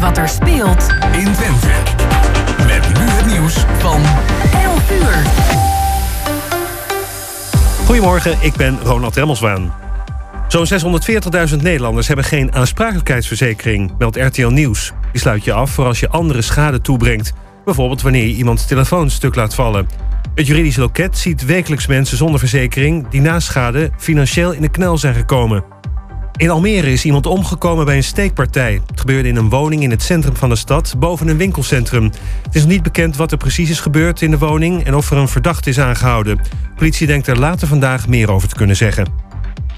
wat er speelt in Twente. Met nu het nieuws van 11 uur. Goedemorgen, ik ben Ronald Remmelswaan. Zo'n 640.000 Nederlanders hebben geen aansprakelijkheidsverzekering, meldt RTL Nieuws. Die sluit je af voor als je andere schade toebrengt. Bijvoorbeeld wanneer je iemands telefoon stuk laat vallen. Het juridisch loket ziet wekelijks mensen zonder verzekering... die na schade financieel in de knel zijn gekomen. In Almere is iemand omgekomen bij een steekpartij. Het gebeurde in een woning in het centrum van de stad, boven een winkelcentrum. Het is niet bekend wat er precies is gebeurd in de woning... en of er een verdachte is aangehouden. De politie denkt er later vandaag meer over te kunnen zeggen.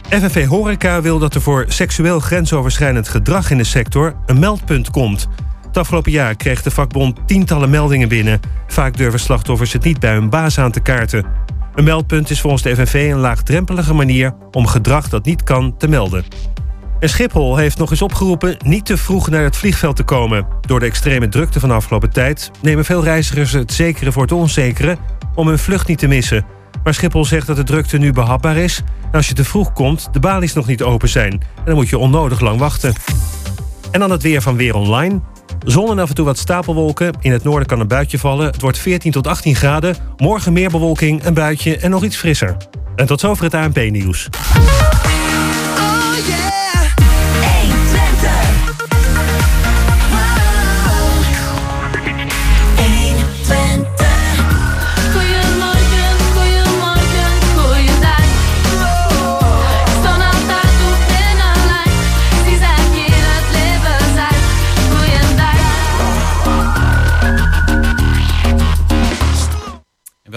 FNV Horeca wil dat er voor seksueel grensoverschrijdend gedrag in de sector... een meldpunt komt... Het afgelopen jaar kreeg de vakbond tientallen meldingen binnen. Vaak durven slachtoffers het niet bij hun baas aan te kaarten. Een meldpunt is volgens de FNV een laagdrempelige manier om gedrag dat niet kan te melden. En Schiphol heeft nog eens opgeroepen niet te vroeg naar het vliegveld te komen. Door de extreme drukte van de afgelopen tijd nemen veel reizigers het zekere voor het onzekere om hun vlucht niet te missen. Maar Schiphol zegt dat de drukte nu behapbaar is. En als je te vroeg komt, de balies nog niet open zijn. En dan moet je onnodig lang wachten. En dan het weer van Weer Online. Zon en af en toe wat stapelwolken. In het noorden kan een buitje vallen. Het wordt 14 tot 18 graden. Morgen meer bewolking, een buitje en nog iets frisser. En tot zover het ANP-nieuws.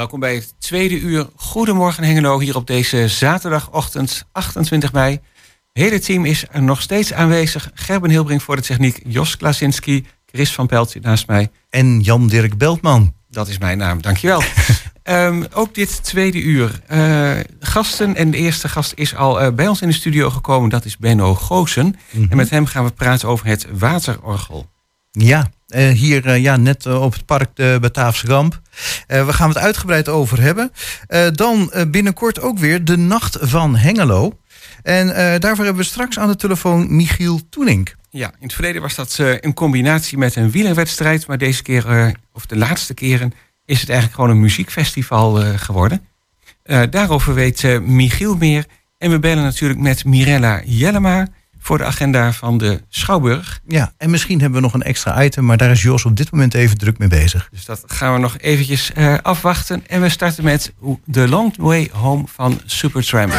Welkom bij het tweede uur Goedemorgen Hengelo hier op deze zaterdagochtend 28 mei. Het hele team is er nog steeds aanwezig. Gerben Hilbrink voor de techniek, Jos Klasinski, Chris van Pelt zit naast mij. En Jan-Dirk Beltman. Dat is mijn naam, dankjewel. Ehm ook dit tweede uur. eh, gasten en de eerste gast is al eh, bij ons in de studio gekomen. Dat is Benno Goosen. En met hem gaan we praten over het waterorgel. Ja, eh, hier eh, ja, net eh, op het park de Bataafse Ramp. We gaan het uitgebreid over hebben. Dan binnenkort ook weer de Nacht van Hengelo. En daarvoor hebben we straks aan de telefoon Michiel Toenink. Ja, in het verleden was dat in combinatie met een wielerwedstrijd. Maar deze keer, of de laatste keren, is het eigenlijk gewoon een muziekfestival geworden. Daarover weet Michiel meer. En we bellen natuurlijk met Mirella Jellema voor de agenda van de Schouwburg. Ja, en misschien hebben we nog een extra item, maar daar is Jos op dit moment even druk mee bezig. Dus dat gaan we nog eventjes eh, afwachten. En we starten met The Long Way Home van Supertramp.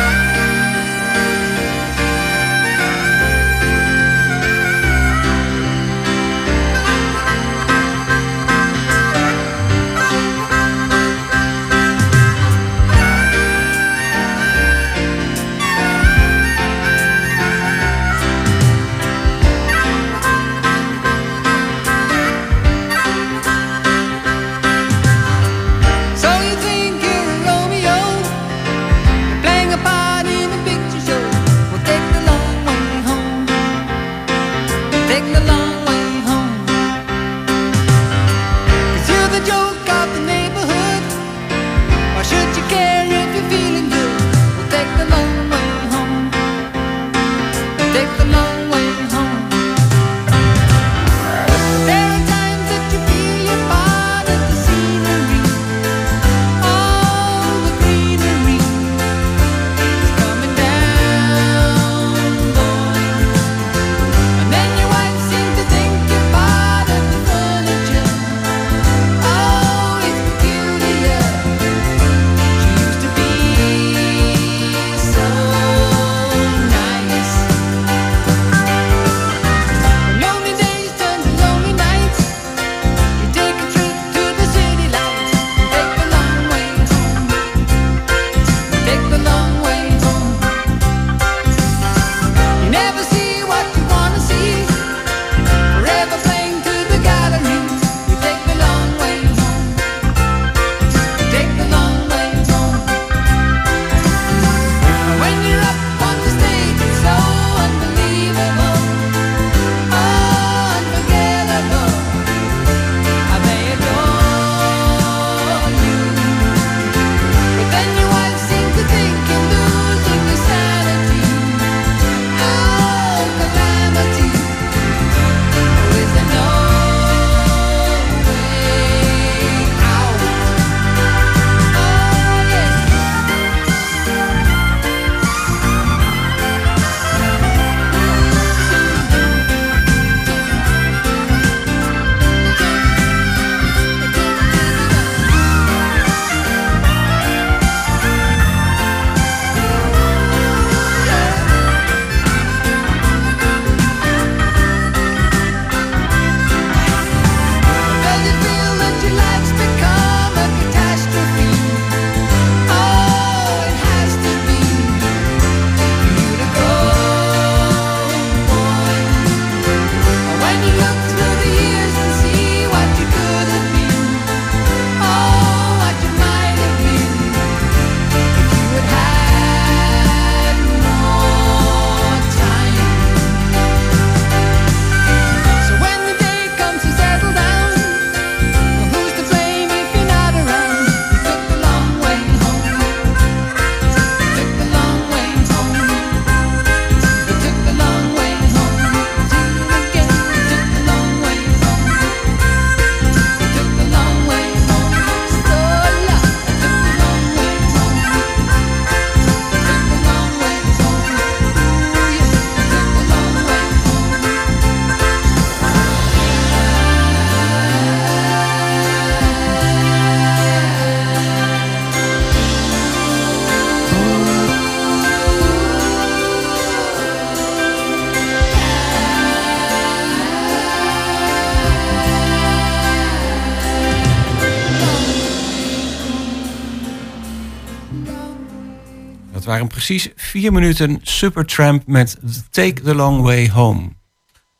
Precies vier minuten Supertramp met Take the Long Way Home.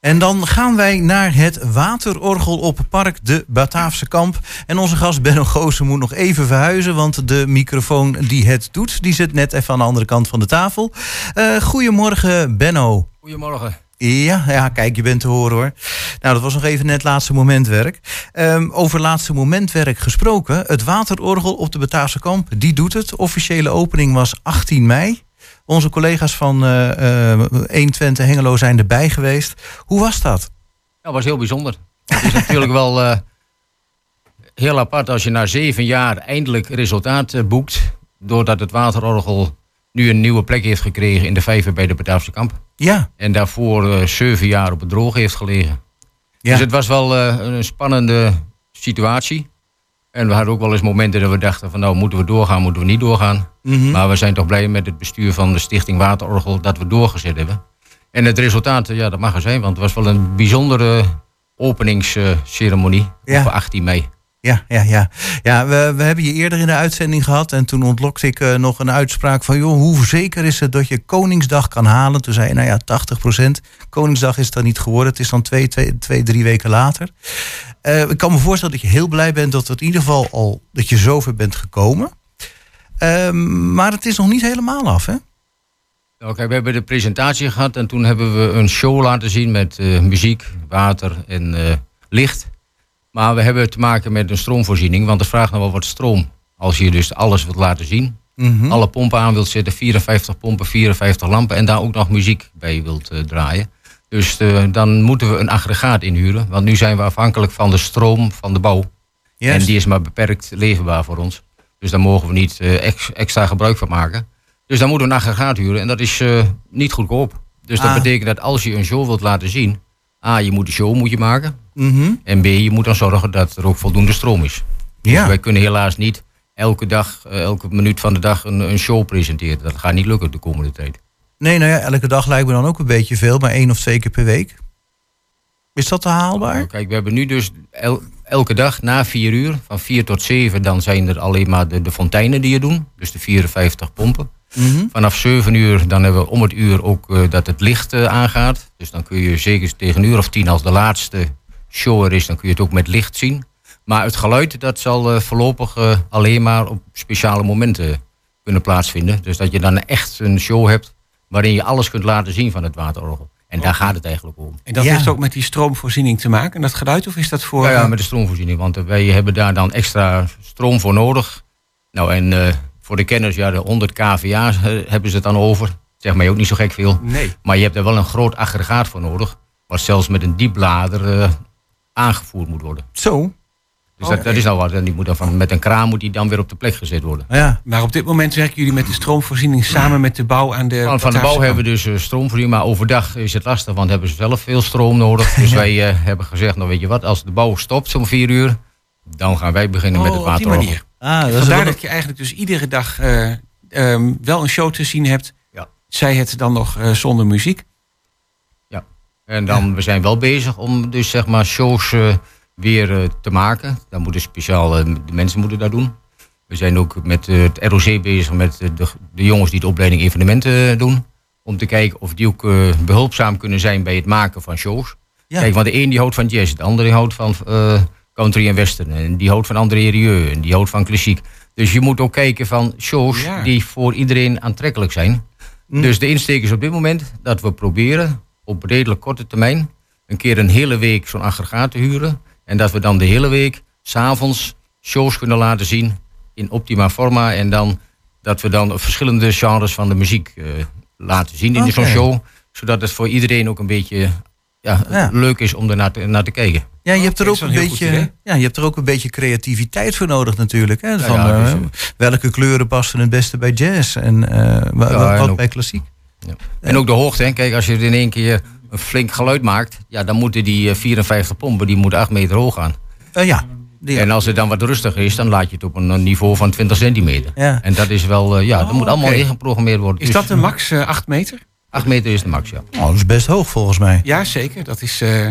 En dan gaan wij naar het waterorgel op Park de Bataafse Kamp. En onze gast Benno Goosen moet nog even verhuizen... want de microfoon die het doet, die zit net even aan de andere kant van de tafel. Eh goedemorgen, Benno. Goedemorgen. Ja, ja, kijk, je bent te horen hoor. Nou, dat was nog even net laatste momentwerk. Ehm, over laatste momentwerk gesproken. Het waterorgel op de Bataafse Kamp, die doet het. Officiële opening was 18 mei. Onze collega's van eh 120 Hengelo zijn erbij geweest. Hoe was dat? Dat was heel bijzonder. Het is natuurlijk wel eh, heel apart als je na zeven jaar eindelijk resultaat boekt. Doordat het waterorgel nu een nieuwe plek heeft gekregen in de vijver bij de Bataafse Kamp. Ja, En daarvoor eh, zeven jaar op het droog heeft gelegen. ja. Dus het was wel eh, een spannende situatie. En we hadden ook wel eens momenten dat we dachten van nou moeten we doorgaan, moeten we niet doorgaan. Mhm. Maar we zijn toch blij met het bestuur van de Stichting Waterorgel dat we doorgezet hebben. En het resultaat, ja, dat mag er zijn, want het was wel een bijzondere openingsceremonie Ja. op 18 mei. Ja, ja, ja. ja we, we hebben je eerder in de uitzending gehad. En toen ontlokte ik eh, nog een uitspraak van... joh, hoe zeker is het dat je Koningsdag kan halen? Toen zei je, nou ja, 80% Koningsdag is het dan niet geworden. Het is dan twee, twee, twee drie weken later. Eh, ik kan me voorstellen dat je heel blij bent... dat het in ieder geval al dat je zover bent gekomen. Ehm, maar het is nog niet helemaal af, hè? Nou, kijk, we hebben de presentatie gehad en toen hebben we een show laten zien met eh, muziek, water en licht. Maar we hebben te maken met een stroomvoorziening, want het vraagt nog wel wat stroom. Als je dus alles wilt laten zien, Mhm. alle pompen aan wilt zetten, 54 pompen, 54 lampen en daar ook nog muziek bij wilt eh, draaien. Dus eh, dan moeten we een aggregaat inhuren, want nu zijn we afhankelijk van de stroom van de bouw. En die is maar beperkt leverbaar voor ons. Dus daar mogen we niet eh, ex- extra gebruik van maken. Dus dan moeten we een aggregaat huren en dat is niet goedkoop. Dus dat Ah. betekent dat als je een show wilt laten zien, A, je moet de show moet je maken. Mhm. En B, je moet dan zorgen dat er ook voldoende stroom is. Dus Ja. wij kunnen helaas niet elke dag, eh, elke minuut van de dag een, een show presenteren. Dat gaat niet lukken de komende tijd. Nee, nou ja, elke dag lijkt me dan ook een beetje veel. Maar één of twee keer per week. Is dat te haalbaar? Nou, kijk, we hebben nu dus el- elke dag na vier uur, van vier tot zeven, dan zijn er alleen maar de, de fonteinen die je doen. Dus de 54 pompen. Mhm. Vanaf 7 uur dan hebben we om het uur ook eh, dat het licht eh, aangaat. Dus dan kun je zeker tegen een uur of tien als de laatste show er is, dan kun je het ook met licht zien. Maar het geluid dat zal eh, voorlopig eh, alleen maar op speciale momenten kunnen plaatsvinden. Dus dat je dan echt een show hebt waarin je alles kunt laten zien van het waterorgel. En daar gaat het eigenlijk om. En dat Ja. heeft ook met die stroomvoorziening te maken. En dat geluid, of is dat voor... Ja, ja, met de stroomvoorziening. Want eh, wij hebben daar dan extra stroom voor nodig. Nou, en eh, voor de kenners, ja, de 100 kVA eh, hebben ze het dan over. Zeg maar ook niet zo gek veel. Nee. Maar je hebt er wel een groot aggregaat voor nodig. Wat zelfs met een diepblader eh, aangevoerd moet worden. Zo. Dus dat, dat is nou wat. En die moet dan van, met een kraan moet die dan weer op de plek gezet worden. Ja. Maar op dit moment werken jullie met de stroomvoorziening samen met de bouw aan de... Van, van de bouw hebben we dus eh, stroomvoorziening. Maar overdag is het lastig, want hebben ze zelf veel stroom nodig. Dus wij eh, hebben gezegd, nou weet je wat, als de bouw stopt om vier uur... dan gaan wij beginnen met het Oh, op die water. manier. Ah, dat is Vandaar dat je eigenlijk dus iedere dag eh, ehm, wel een show te zien hebt. Ja. Zij het dan nog eh, zonder muziek. En dan, we zijn wel bezig om dus zeg maar shows eh, weer eh, te maken. Dan moeten speciaal, eh, de mensen moeten dat doen. We zijn ook met het ROC bezig met de, de jongens die de opleiding evenementen doen. Om te kijken of die ook eh, behulpzaam kunnen zijn bij het maken van shows. Ja. Kijk, want de een die houdt van jazz, de andere houdt van country en western. En die houdt van André Rieu en die houdt van klassiek. Dus je moet ook kijken van shows Ja. die voor iedereen aantrekkelijk zijn. Mm. Dus de insteek is op dit moment dat we proberen op redelijk korte termijn een keer een hele week zo'n aggregaat te huren. En dat we dan de hele week s'avonds shows kunnen laten zien in optima forma. En dan dat we dan verschillende genres van de muziek eh, laten zien in zo'n show. Zodat het voor iedereen ook een beetje ja, Ja. leuk is om er naar te, naar te kijken. Ja, je hebt er ook een beetje, ja, je hebt er ook een beetje creativiteit voor nodig natuurlijk. Hè? Van, ja, dus, eh, welke kleuren passen het beste bij jazz en eh, wat en ook- bij klassiek? En ook de hoogte. Hè. Kijk, als je in één keer een flink geluid maakt, ja, dan moeten die eh, 54 pompen die moeten 8 meter hoog gaan. Eh, ja. Die- En als het dan wat rustiger is, dan laat je het op een eh, niveau van 20 centimeter. Ja. En dat is wel, eh, ja, dat Oh, moet allemaal oké. ingeprogrammeerd worden. Is Dus dat de max eh 8 meter? 8 meter is de max, ja. Oh, dat is best hoog volgens mij. Ja, zeker. Dat is... eh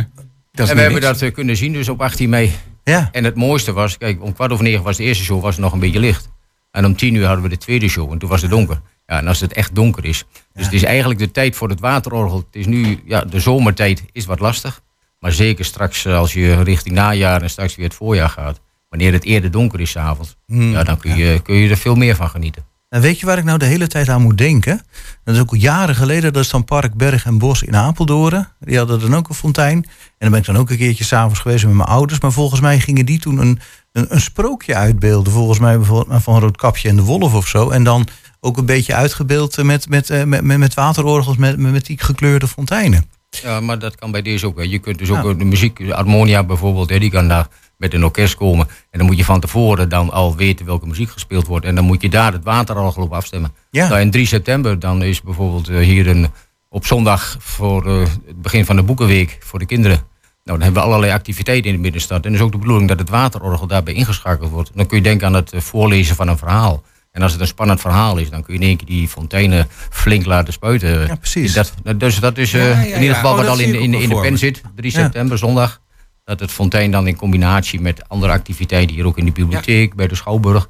dat is En we hebben dat eh, kunnen zien dus op 18 mei. Ja. En het mooiste was, kijk, om kwart over negen was de eerste show was het nog een beetje licht. En om tien uur hadden we de tweede show en toen was het donker. Ja, en als het echt donker is. Dus het is eigenlijk de tijd voor het waterorgel. Het is nu, ja, de zomertijd is wat lastig. Maar zeker straks eh, als je richting najaar en straks weer het voorjaar gaat. Wanneer het eerder donker is s'avonds. Hmm. Ja, dan kun je, kun je er veel meer van genieten. En weet je waar ik nou de hele tijd aan moet denken? Dat is ook al jaren geleden, dat is dan Park Berg en Bos in Apeldoorn. Die hadden dan ook een fontein. En dan ben ik dan ook een keertje s'avonds geweest met mijn ouders. Maar volgens mij gingen die toen een, een, een sprookje uitbeelden. Volgens mij bijvoorbeeld van Roodkapje en de Wolf of zo. En dan ook een beetje uitgebeeld met, met, eh, met, met, waterorgels, met, met, die gekleurde fonteinen. Ja, maar dat kan bij deze ook. hè. Je kunt dus ook de muziek, de harmonia bijvoorbeeld, hè, die kan daar met een orkest komen. En dan moet je van tevoren dan al weten welke muziek gespeeld wordt. En dan moet je daar het waterorgel op afstemmen. Ja. Nou, en 3 september, dan is bijvoorbeeld eh, hier een, op zondag voor eh, het begin van de boekenweek voor de kinderen. Nou, dan hebben we allerlei activiteiten in de middenstad. En het is ook de bedoeling dat het waterorgel daarbij ingeschakeld wordt. Dan kun je denken aan het voorlezen van een verhaal. En als het een spannend verhaal is, dan kun je in één keer die fonteinen flink laten spuiten. Ja, precies. Dat, dus dat is eh, Ja, ja, in ieder geval Oh, wat al in, in, in de pen zit. 3 Ja. september, zondag. Dat het fontein dan in combinatie met andere activiteiten hier ook in de bibliotheek, bij de Schouwburg.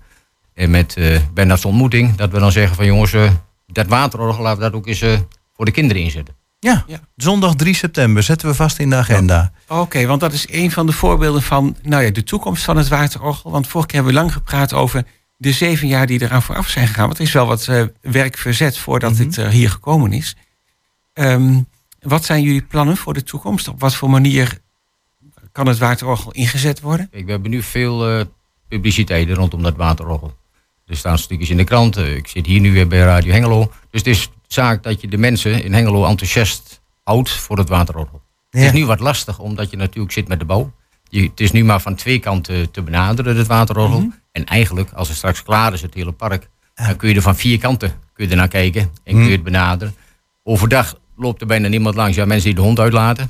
En met uh, Bernard's ontmoeting. Dat we dan zeggen van jongens, eh, dat waterorgel laten we dat ook eens eh, voor de kinderen inzetten. Ja, Ja. zondag 3 september zetten we vast in de agenda. Oké, want dat is een van de voorbeelden van nou ja, de toekomst van het waterorgel. Want vorige keer hebben we lang gepraat over de zeven jaar die eraan vooraf zijn gegaan. Want er is wel wat eh, werk verzet voordat Mhm. dit er hier gekomen is. Ehm, wat zijn jullie plannen voor de toekomst? Op wat voor manier kan het waterorgel ingezet worden? Kijk, we hebben nu veel eh, publiciteit rondom dat waterorgel. Er staan stukjes in de krant. eh, ik zit hier nu weer bij Radio Hengelo. Dus het is zaak dat je de mensen in Hengelo enthousiast houdt voor het waterorgel. Het is nu wat lastig, omdat je natuurlijk zit met de bouw. Je, het is nu maar van twee kanten te benaderen, het waterorgel. Mhm. En eigenlijk, als het straks klaar is, het hele park... dan kun je er van vier kanten kun je er naar kijken en Mhm. kun je het benaderen. Overdag loopt er bijna niemand langs. Ja, mensen die de hond uitlaten.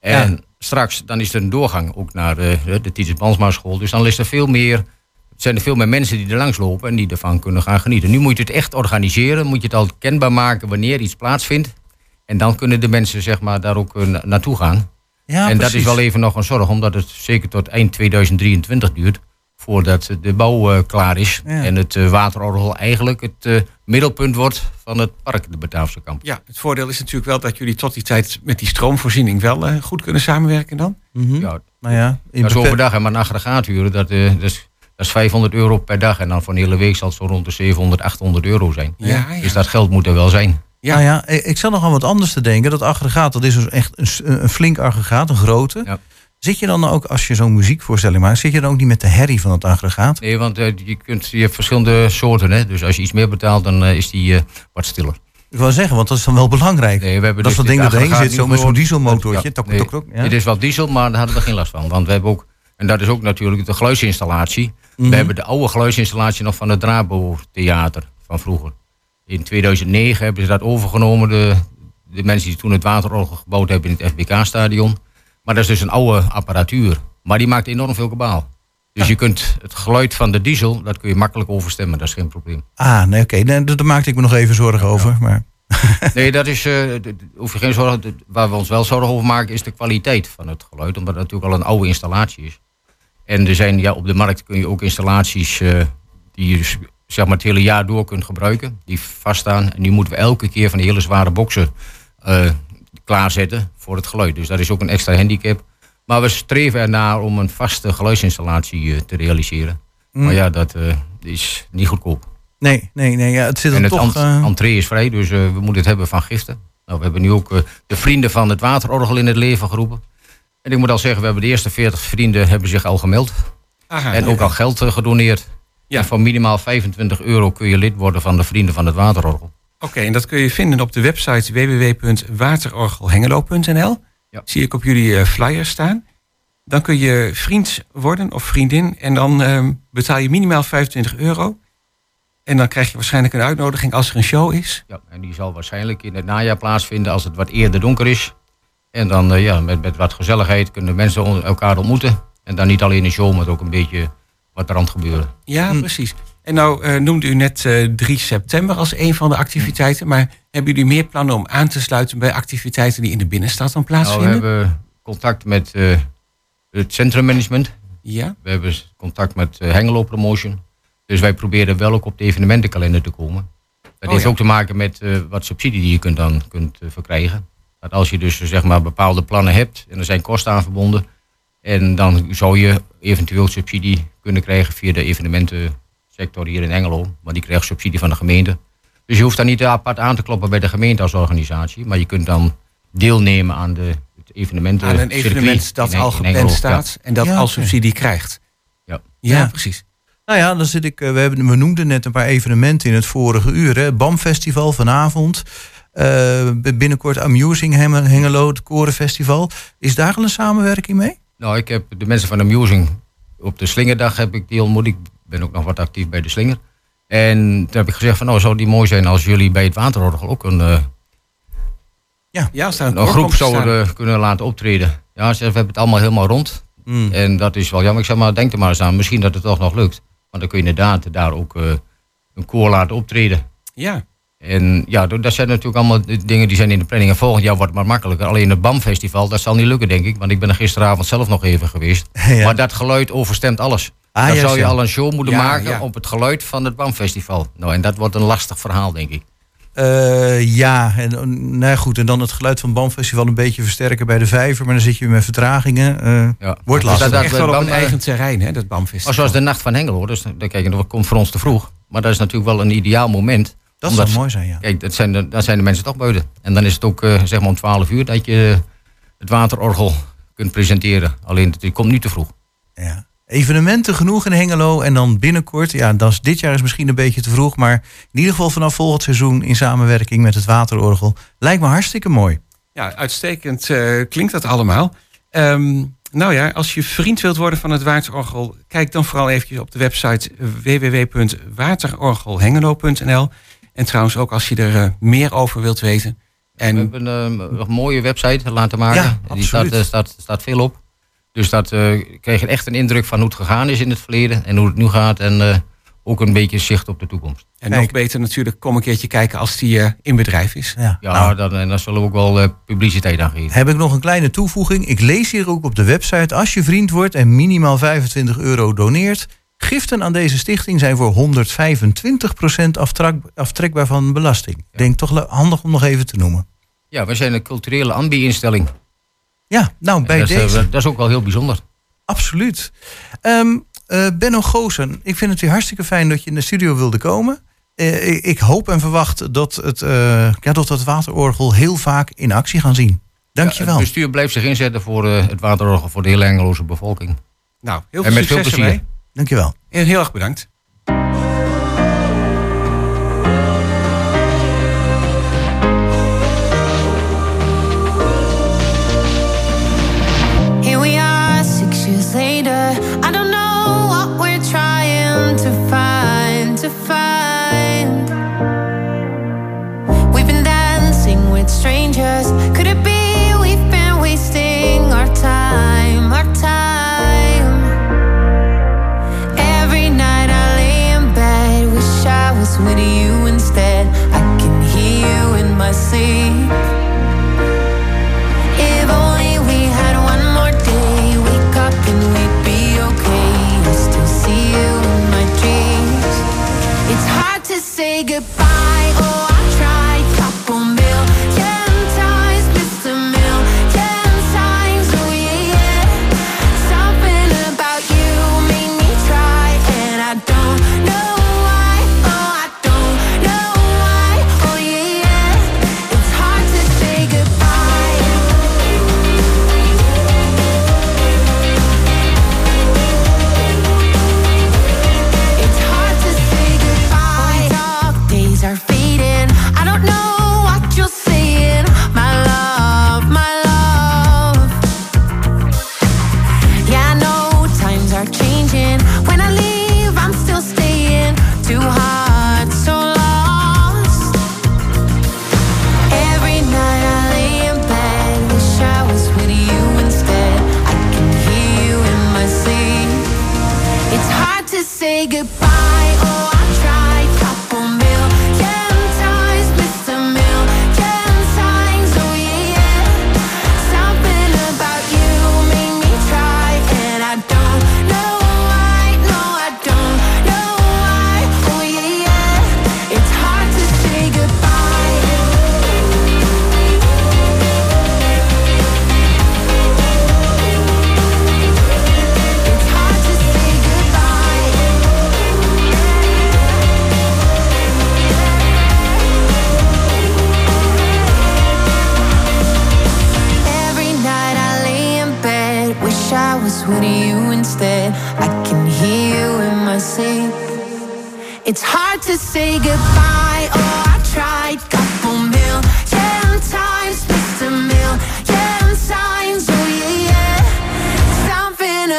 En straks, dan is er een doorgang ook naar eh, de Titus Bansma school. Dus dan is er veel meer, zijn er veel meer mensen die er langs lopen en die ervan kunnen gaan genieten. Nu moet je het echt organiseren, moet je het al kenbaar maken wanneer iets plaatsvindt. En dan kunnen de mensen zeg maar, daar ook eh, na- naartoe gaan. Ja, en dat is wel even nog een zorg, omdat het zeker tot eind 2023 duurt. Voordat de bouw eh, klaar is. Ja. En het eh, waterorgel eigenlijk het eh, middelpunt wordt van het park, de Bataafse kamp. Ja, het voordeel is natuurlijk wel dat jullie tot die tijd met die stroomvoorziening wel eh, goed kunnen samenwerken dan. Mhm. Ja, Nou ja, in Dat is beper- overdag, hè, maar een aggregaat huren, dat, eh, dat, is, dat is 500 euro per dag. En dan voor een hele week zal het zo rond de 700, 800 euro zijn. Ja, ja. Dus dat geld moet er wel zijn. Ja. Nou ja, ik zat nog aan wat anders te denken. Dat aggregaat, dat is dus echt een, een flink aggregaat, een grote. Ja. Zit je dan ook, als je zo'n muziekvoorstelling maakt, zit je dan ook niet met de herrie van het aggregaat? Nee, want eh, je, kunt, je hebt verschillende soorten. Hè? Dus als je iets meer betaalt, dan eh, is die eh, wat stiller. Ik wil zeggen, want dat is dan wel belangrijk. Nee, we hebben dat is dus dat ding erin zit, zo nu met zo'n dieselmotortje. Ja, nee, tok, tok, ja. Dit is wel diesel, maar daar hadden we geen last van. Want we hebben ook, en dat is ook natuurlijk de geluidsinstallatie. Mhm. We hebben de oude geluidsinstallatie nog van het Drabo Theater van vroeger. In 2009 hebben ze dat overgenomen, de, de mensen die toen het waterorgel gebouwd hebben in het FBK-stadion. Maar dat is dus een oude apparatuur. Maar die maakt enorm veel kabaal. Dus je kunt het geluid van de diesel, dat kun je makkelijk overstemmen, dat is geen probleem. Ah, nee, oké. Nee, daar maakte ik me nog even zorgen over. Maar, Nee, dat is, eh, hoef je geen zorgen. Waar we ons wel zorgen over maken is de kwaliteit van het geluid. Omdat het natuurlijk al een oude installatie is. En er zijn, ja, op de markt kun je ook installaties eh, die je dus, zeg maar het hele jaar door kunt gebruiken. Die vaststaan. En nu moeten we elke keer van die hele zware boksen eh, klaarzetten voor het geluid. Dus dat is ook een extra handicap. Maar we streven ernaar om een vaste geluidsinstallatie eh, te realiseren. Mm. Maar ja, dat eh, is niet goedkoop. nee, nee, nee. Ja, het zit En er het toch... ent- entree is vrij, dus eh, we moeten het hebben van giften. Nou, we hebben nu ook eh, de vrienden van het waterorgel in het leven geroepen. En ik moet al zeggen, we hebben de eerste 40 vrienden hebben zich al gemeld. Aha, en ook al geld gedoneerd. Ja. Voor minimaal 25 euro kun je lid worden van de vrienden van het waterorgel. Oké, en dat kun je vinden op de website www.waterorgelhengelo.nl. Ja. Zie ik op jullie eh, flyer staan. Dan kun je vriend worden of vriendin. En dan ehm, betaal je minimaal 25 euro. En dan krijg je waarschijnlijk een uitnodiging als er een show is. Ja, en die zal waarschijnlijk in het najaar plaatsvinden als het wat eerder donker is. En dan eh, ja, met, met wat gezelligheid kunnen mensen elkaar ontmoeten. En dan niet alleen een show, maar ook een beetje wat er aan het gebeuren. Ja, precies. En nou eh, noemde u net eh 3 september als een van de activiteiten. Maar hebben jullie meer plannen om aan te sluiten bij activiteiten die in de binnenstad dan Nou, we plaatsvinden? hebben contact met eh, het centrummanagement. Ja, We hebben contact met eh, Hengelo Promotion. Dus wij proberen wel ook op de evenementenkalender te komen. Dat Oh, heeft ja. ook te maken met eh, wat subsidie die je kunt dan kunt eh, verkrijgen. Dat als je dus eh, zeg maar bepaalde plannen hebt en er zijn kosten aan verbonden. En dan zou je eventueel subsidie kunnen krijgen via de evenementensector hier in Engelo. Maar die krijgt subsidie van de gemeente. Dus je hoeft dan niet apart aan te kloppen bij de gemeente als organisatie. Maar je kunt dan deelnemen aan de het evenementen. Aan een evenement dat al gepland staat en dat Ja, al subsidie krijgt. Ja. Ja, Ja. precies. Nou ja, dan zit ik. eh, We, hebben, we noemden net een paar evenementen in het vorige uur. Hè. BAM Festival vanavond. Eh, binnenkort Amusing Hengelo, het Korenfestival. Is daar al een samenwerking mee? Nou, ik heb de mensen van Amusing op de Slingerdag heb ik die ontmoet. Ik ben ook nog wat actief bij de Slinger. En toen heb ik gezegd van nou zou die mooi zijn als jullie bij het Waterorgel ook een, eh, Ja, als daar een, groep staan. zouden kunnen laten optreden. Ja, ze we hebben het allemaal helemaal rond. Hmm. En dat is wel jammer. Ik zeg maar, denk er maar eens aan. Misschien dat het toch nog lukt. Want dan kun je inderdaad daar ook eh, een koor laten optreden. Ja, En ja, dat zijn natuurlijk allemaal dingen die zijn in de planning. En volgend jaar wordt het maar makkelijker. Alleen het BAM-festival, dat zal niet lukken, denk ik. Want ik ben er gisteravond zelf nog even geweest. Ja. Maar dat geluid overstemt alles. Ah, dan ja, zou je al een show moeten Ja, maken ja. op het geluid van het BAM-festival. Nou, en dat wordt een lastig verhaal, denk ik. Eh, ja, en nou ja, goed. En dan het geluid van het BAM Festival een beetje versterken bij de vijver. Maar dan zit je weer met vertragingen. eh, Ja. Wordt Dus lastig. dat- echt dat- wel op een eigen terrein, hè, dat BAM-festival. Maar zoals de Nacht van Hengelo, dus dan, kijk, dat komt voor ons te vroeg. Maar dat is natuurlijk wel een ideaal moment. Dat Omdat- zou mooi zijn, ja. Kijk, dat zijn de, dan zijn de mensen toch buiten. En dan is het ook eh, zeg maar om 12 uur dat je het waterorgel kunt presenteren. Alleen het, het komt nu te vroeg. ja. Evenementen genoeg in Hengelo. En dan binnenkort, ja, dat is, dit jaar is misschien een beetje te vroeg. Maar in ieder geval vanaf volgend seizoen in samenwerking met het Waterorgel. Lijkt me hartstikke mooi. Ja, uitstekend eh, klinkt dat allemaal. Ehm, nou ja, als je vriend wilt worden van het Waterorgel, kijk dan vooral eventjes op de website www.waterorgelhengelo.nl. En trouwens ook als je er eh, meer over wilt weten. We En hebben een, eh, een mooie website laten maken. Ja, Die staat, absoluut. eh, staat, staat veel op. Dus dat eh kreeg je echt een indruk van hoe het gegaan is in het verleden. En hoe het nu gaat. En eh, ook een beetje zicht op de toekomst. En Kijk. nog beter natuurlijk, kom een keertje kijken als die eh, in bedrijf is. Ja, Ja, nou, dan, en daar zullen we ook wel eh, publiciteit aan geven. heb ik nog een kleine toevoeging. Ik lees hier ook op de website. Als je vriend wordt en minimaal 25 euro doneert. Giften aan deze stichting zijn voor 125% aftrek, aftrekbaar van belasting. Ik denk toch le- handig om nog even te noemen. Ja, we zijn een culturele ambi-instelling. Ja, nou bij En dat, is, eh, deze. dat is ook wel heel bijzonder. Absoluut. Ehm eh, Benno Goosen, ik vind het weer hartstikke fijn dat je in de studio wilde komen. Eh, ik, ik hoop en verwacht dat, het, eh, ja, dat we het waterorgel heel vaak in actie gaan zien. Dankjewel. Het bestuur blijft zich inzetten voor eh, het waterorgel voor de hele Engeloze bevolking. Nou, heel En veel met veel succes plezier. ermee. Dankjewel. En heel erg bedankt. Here we are, six If only we had one more day, wake up and we'd be okay. I still see you in my dreams. It's hard to say goodbye. Oh, I tried, couple.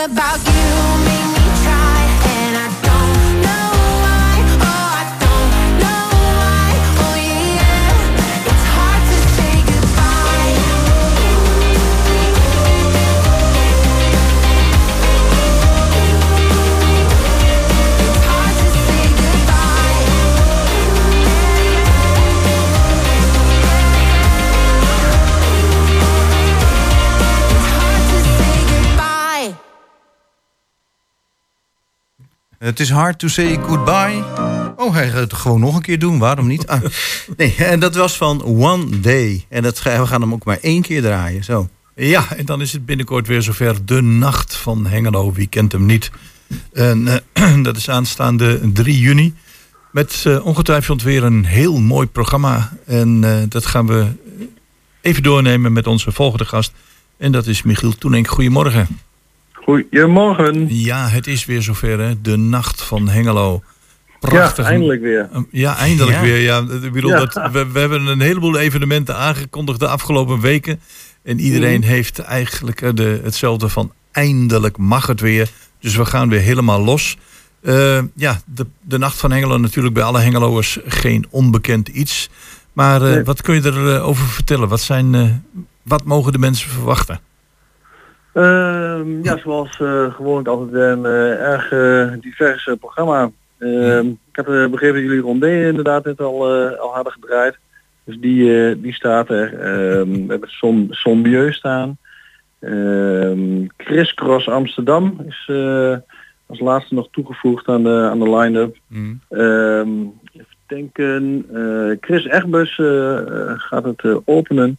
About you Het is hard to say goodbye. Oh, hij gaat het gewoon nog een keer doen. Waarom niet? Ah, nee, en dat was van One Day. En dat, we gaan hem ook maar één keer draaien. Zo. Ja, en dan is het binnenkort weer zover. De Nacht van Hengelo. Wie kent hem niet? En eh, dat is aanstaande 3 juni. Met eh, ongetwijfeld weer een heel mooi programma. En eh, dat gaan we even doornemen met onze volgende gast. En dat is Michiel Toenink. Goedemorgen. Goedemorgen. Ja, het is weer zover. Hè? De Nacht van Hengelo. Prachtig. Ja, eindelijk weer. Ja, eindelijk Ja. weer. Ja, ik bedoel, Ja. Dat, we, we hebben een heleboel evenementen aangekondigd de afgelopen weken. En iedereen Mhm. heeft eigenlijk eh, de, hetzelfde van eindelijk mag het weer. Dus we gaan weer helemaal los. Eh, ja, de, de Nacht van Hengelo natuurlijk bij alle Hengeloers geen onbekend iets. Maar eh, Nee. wat kun je erover over vertellen? Wat, zijn, eh, wat mogen de mensen verwachten? Ehm, ja, zoals eh gewoonlijk altijd een eh, erg eh, divers eh, programma. Ehm, Ik heb eh, begrepen dat jullie Rondé inderdaad net al, eh, al hadden gedraaid. Dus die, eh, die staat er. Ehm, we hebben Som, Sombieu staan. Crisscross Amsterdam is eh, als laatste nog toegevoegd aan de, aan de line-up. Even denken. eh, Chris Egbus eh, eh, gaat het eh, openen.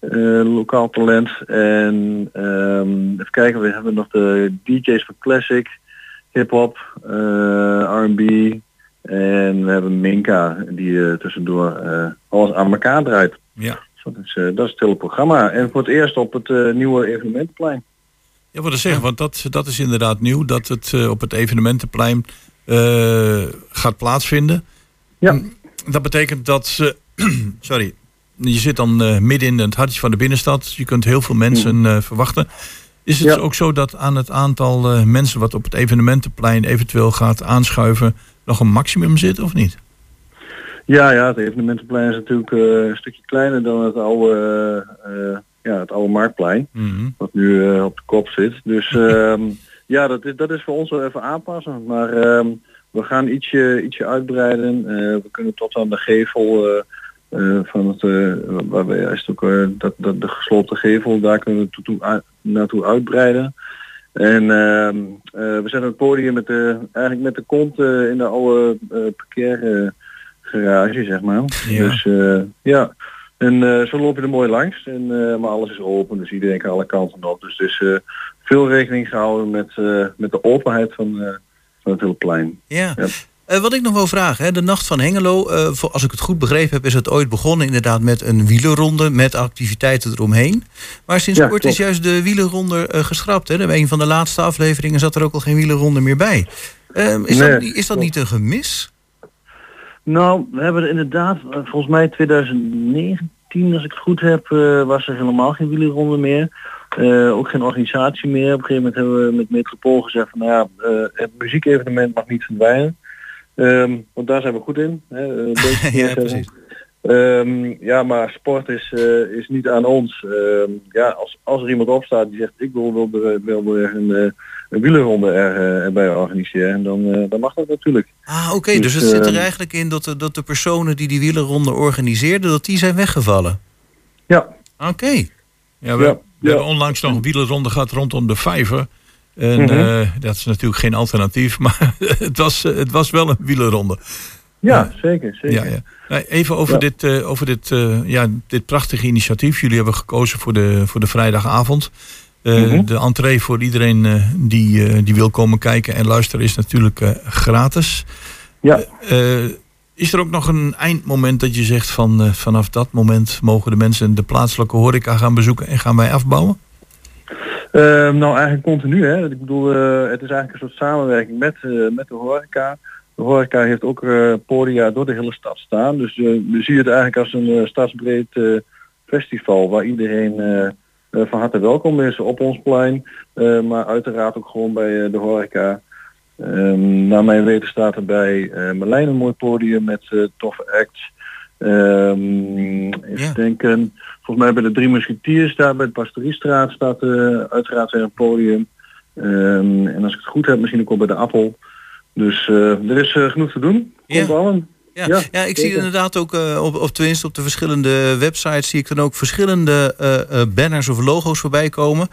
Eh, lokaal talent. En ehm, even kijken, we hebben nog de DJ's van Classic, hip-hop, eh, R&B. En we hebben Minka die eh, tussendoor alles aan elkaar draait. Ja. Dus dat is, dat is het hele programma. En voor het eerst op het nieuwe evenementenplein. Ja, wat ik zeggen, want dat, dat is inderdaad nieuw. Dat het op het evenementenplein gaat plaatsvinden. Ja. Dat betekent dat ze... sorry. Je zit dan eh, midden in het hartje van de binnenstad. Je kunt heel veel mensen eh, verwachten. Is het Ja. ook zo dat aan het aantal eh, mensen wat op het evenementenplein eventueel gaat aanschuiven nog een maximum zit of niet? Ja, ja, het evenementenplein is natuurlijk een stukje kleiner dan het oude, ja, het oude marktplein. Mhm. wat nu op de kop zit. Dus ehm, ja, dat is, dat is voor ons wel even aanpassen. Maar ehm, we gaan ietsje, ietsje uitbreiden. We kunnen tot aan de gevel eh, van het, eh, waar we ook eh, dat, dat de gesloten gevel, daar kunnen we toe, naartoe uitbreiden. En ehm, eh, we zetten het podium met de, eigenlijk met de kont in de oude parkeergarage, zeg maar. Ja. Dus ja, en zo loop je er mooi langs. En, maar alles is open, dus iedereen kan alle kanten op. Dus eh, veel rekening gehouden met, met de openheid van, van het hele plein. Ja. Ja. Eh, wat ik nog wil vragen, hè, de Nacht van Hengelo, eh, voor, als ik het goed begrepen heb, is het ooit begonnen inderdaad met een wielerronde met activiteiten eromheen. Maar sinds Ja, kort is juist de wielerronde eh, geschrapt. Hè? Bij een van de laatste afleveringen zat er ook al geen wielerronde meer bij. Eh, is, Nee, dat, niet- is dat niet een gemis? Nou, we hebben er inderdaad, volgens mij 2019, als ik het goed heb, was er helemaal geen wielerronde meer. Ook geen organisatie meer. Op een gegeven moment hebben we met Metropool gezegd van nou ja, eh, het muziekevenement mag niet verdwijnen. Ehm, want daar zijn we goed in. Hè, eh, Ja, precies. Ehm, ja, maar sport is, eh, is niet aan ons. Ehm, ja, als, als er iemand opstaat die zegt ik wil, wil, wil, wil weer een, eh, een wielerronde er, erbij organiseren, dan, eh, dan mag dat natuurlijk. Ah, oké. Dus, dus het zit er eigenlijk in dat de, dat de personen die die wielerronde organiseerden, dat die zijn weggevallen. Ja, Oké. Ja, we, Ja, we ja. hebben onlangs nog een wielerronde gehad rondom de vijver. En Mhm. eh, dat is natuurlijk geen alternatief, maar het, was, eh, het was wel een wielerronde. ja, zeker. zeker. Ja, ja. Nou, even over, Ja. dit, eh, over dit, ja, dit prachtige initiatief. Jullie hebben gekozen voor de, voor de vrijdagavond. Mhm. De entree voor iedereen die, die wil komen kijken en luisteren is natuurlijk gratis. Ja. Is er ook nog een eindmoment dat je zegt van vanaf dat moment mogen de mensen de plaatselijke horeca gaan bezoeken en gaan wij afbouwen? Ehm, nou, eigenlijk continu. Hè. Ik bedoel, eh, het is eigenlijk een soort samenwerking met, eh, met de horeca. De horeca heeft ook eh, podia door de hele stad staan. Dus we zien het eigenlijk als een stadsbreed festival waar iedereen van harte welkom is op ons plein. Maar uiteraard ook gewoon bij de horeca. Ehm, naar mijn weten staat er bij Merlijn een mooi podium met toffe acts. Ehm, even Ja. denken. Volgens mij bij de Drie Musketeers daar bij de Pastoriestraat staat eh, uiteraard weer een podium. Ehm, en als ik het goed heb, misschien ook wel bij de Appel. Dus eh, er is eh, genoeg te doen. Komt Ja. allen. Ja, Ja, ja, ik zie inderdaad ook eh, op, op tenminste op de verschillende websites zie ik dan ook verschillende eh, eh, banners of logo's voorbij komen.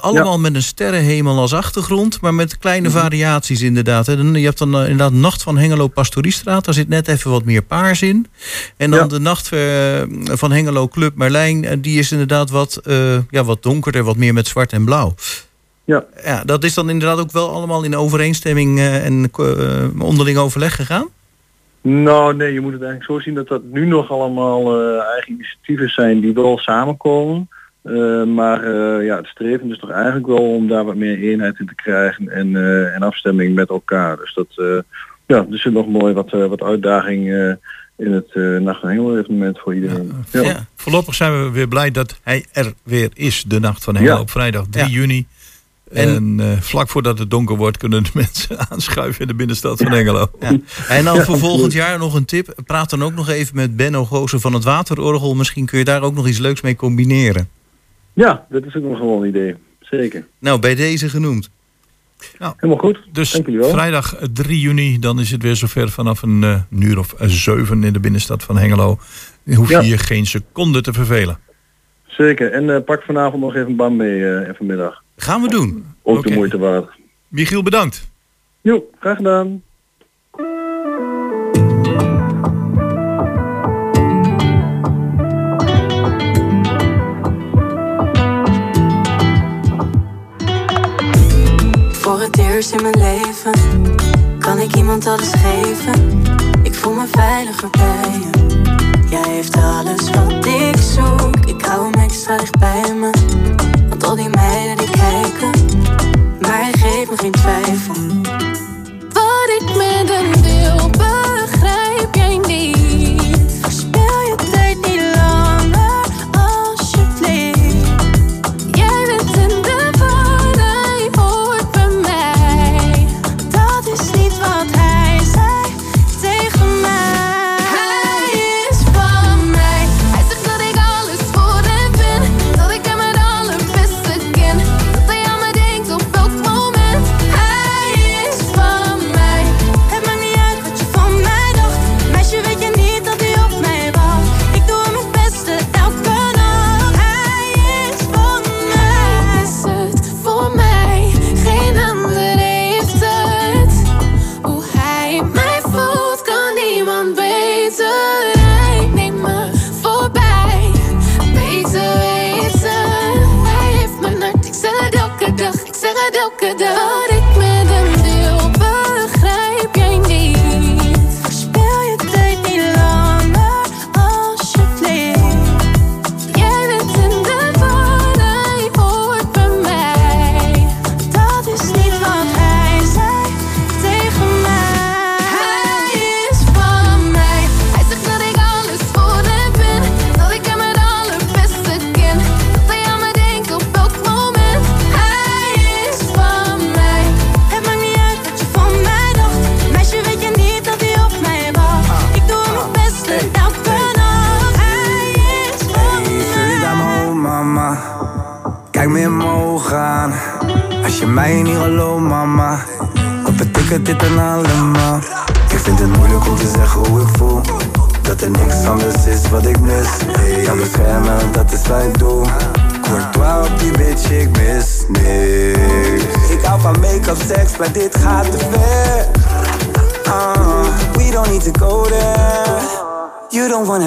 Allemaal met een sterrenhemel als achtergrond, maar met kleine Mhm. variaties inderdaad. Hè. Dan- Je hebt dan inderdaad Nacht van Hengelo Pastoriestraat, daar zit net even wat meer paars in. En dan Ja. de Nacht van Hengelo Club Merlijn, die is inderdaad wat, ja, wat donkerder, wat meer met zwart en blauw. Ja. ja, dat is dan inderdaad ook wel allemaal in overeenstemming en onderling overleg gegaan? Nou nee, je moet het eigenlijk zo zien dat dat nu nog allemaal eh, eigen initiatieven zijn die wel samenkomen. Eh, maar eh, ja, het streven is toch eigenlijk wel om daar wat meer eenheid in te krijgen en, en afstemming met elkaar. Dus dat, ja, er zit nog mooi wat, wat uitdaging in het Nacht van Hengelo evenement voor iedereen. Ja, Ja. Voorlopig zijn we weer blij dat hij er weer is, de Nacht van Hengelo Ja. op vrijdag 3 Ja. juni. En- En, eh, vlak voordat het donker wordt kunnen de mensen aanschuiven in de binnenstad van Hengelo. Ja. En dan voor volgend jaar nog een tip. Praat dan ook nog even met Benno Goosen van het Waterorgel. Misschien kun je daar ook nog iets leuks mee combineren. ja, dat is ook nog wel een idee. Zeker. Nou, bij deze genoemd. Helemaal goed. Dus Dank jullie wel. vrijdag eh, 3 juni, dan is het weer zover vanaf een eh, een uur of zeven in de binnenstad van Hengelo. Dan hoef je Ja. je geen seconde te vervelen. Zeker. En eh, pak vanavond nog even een bam mee eh, en vanmiddag. Gaan we doen. Ook de moeite waard. Michiel, bedankt. Jo, graag gedaan. Voor het eerst in mijn leven kan ik iemand alles geven. Ik voel me veiliger bij je. Jij heeft alles wat ik zoek. Ik hou hem extra dicht bij me. Want al die meiden die kijken, maar hij geeft me geen twijfel. Wat ik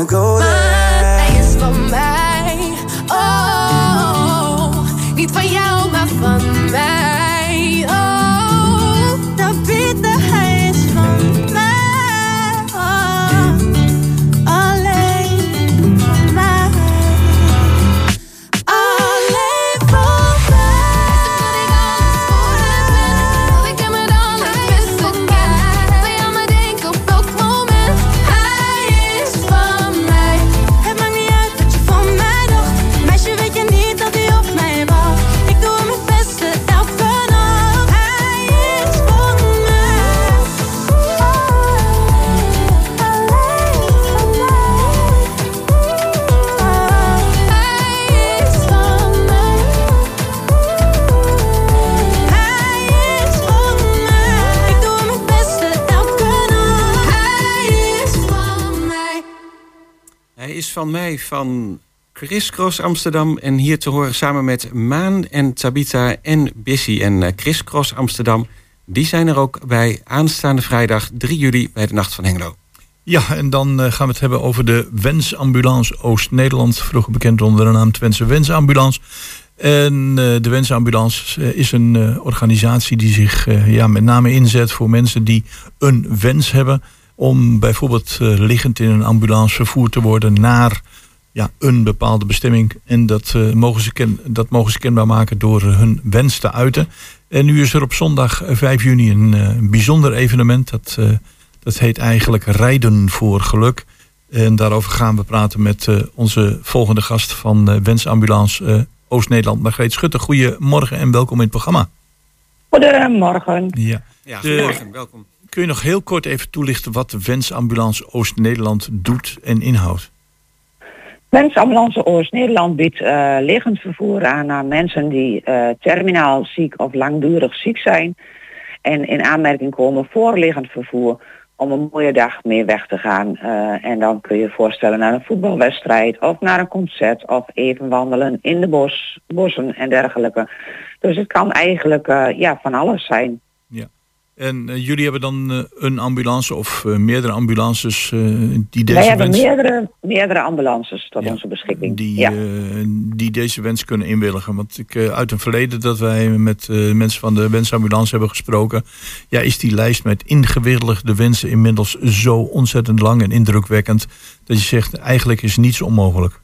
Go Maar hij is van mij. Oh, niet van jou, maar van mij. Van mij van Chris Cross Amsterdam. En hier te horen samen met Maan en Tabita en Bissy en eh, Chris Cross Amsterdam. Die zijn er ook bij aanstaande vrijdag 3 juli bij de Nacht van Hengelo. Ja, en dan eh, gaan we het hebben over de Wensambulance Oost-Nederland. Vroeger bekend onder de naam Twentse Wensambulance. En eh, de Wensambulance is een organisatie die zich ja, met name inzet voor mensen die een wens hebben. Om bijvoorbeeld eh, liggend in een ambulance vervoerd te worden naar ja, een bepaalde bestemming. En dat, eh, mogen ze ken, dat mogen ze kenbaar maken door eh, hun wens te uiten. En nu is er op zondag eh, 5 juni een, eh, bijzonder evenement. Dat, eh, dat heet eigenlijk Rijden voor Geluk. En daarover gaan we praten met eh, onze volgende gast van eh, Wensambulance eh, Oost-Nederland, Margreet Schutte. Goedemorgen en welkom in het programma. Goedemorgen. Ja. Ja, De- goedemorgen, welkom. Kun je nog heel kort even toelichten wat de Wensambulance Oost-Nederland doet en inhoudt? Wensambulance Oost-Nederland biedt eh, liggend vervoer aan aan mensen die eh, terminaal ziek of langdurig ziek zijn. En in aanmerking komen voor liggend vervoer om een mooie dag mee weg te gaan. Eh, en dan kun je je voorstellen naar een voetbalwedstrijd of naar een concert of even wandelen in de bos, bossen en dergelijke. Dus het kan eigenlijk ja, van alles zijn. En eh, jullie hebben dan eh, een ambulance of eh, meerdere ambulances die deze Wij hebben wens, meerdere, meerdere ambulances tot Ja, onze beschikking. die, ja. die deze wens kunnen inwilligen. Want ik uit een verleden dat wij met mensen van de wensambulance hebben gesproken. Ja, is die lijst met ingewilligde wensen inmiddels zo ontzettend lang en indrukwekkend. Dat je zegt, eigenlijk is niets onmogelijk.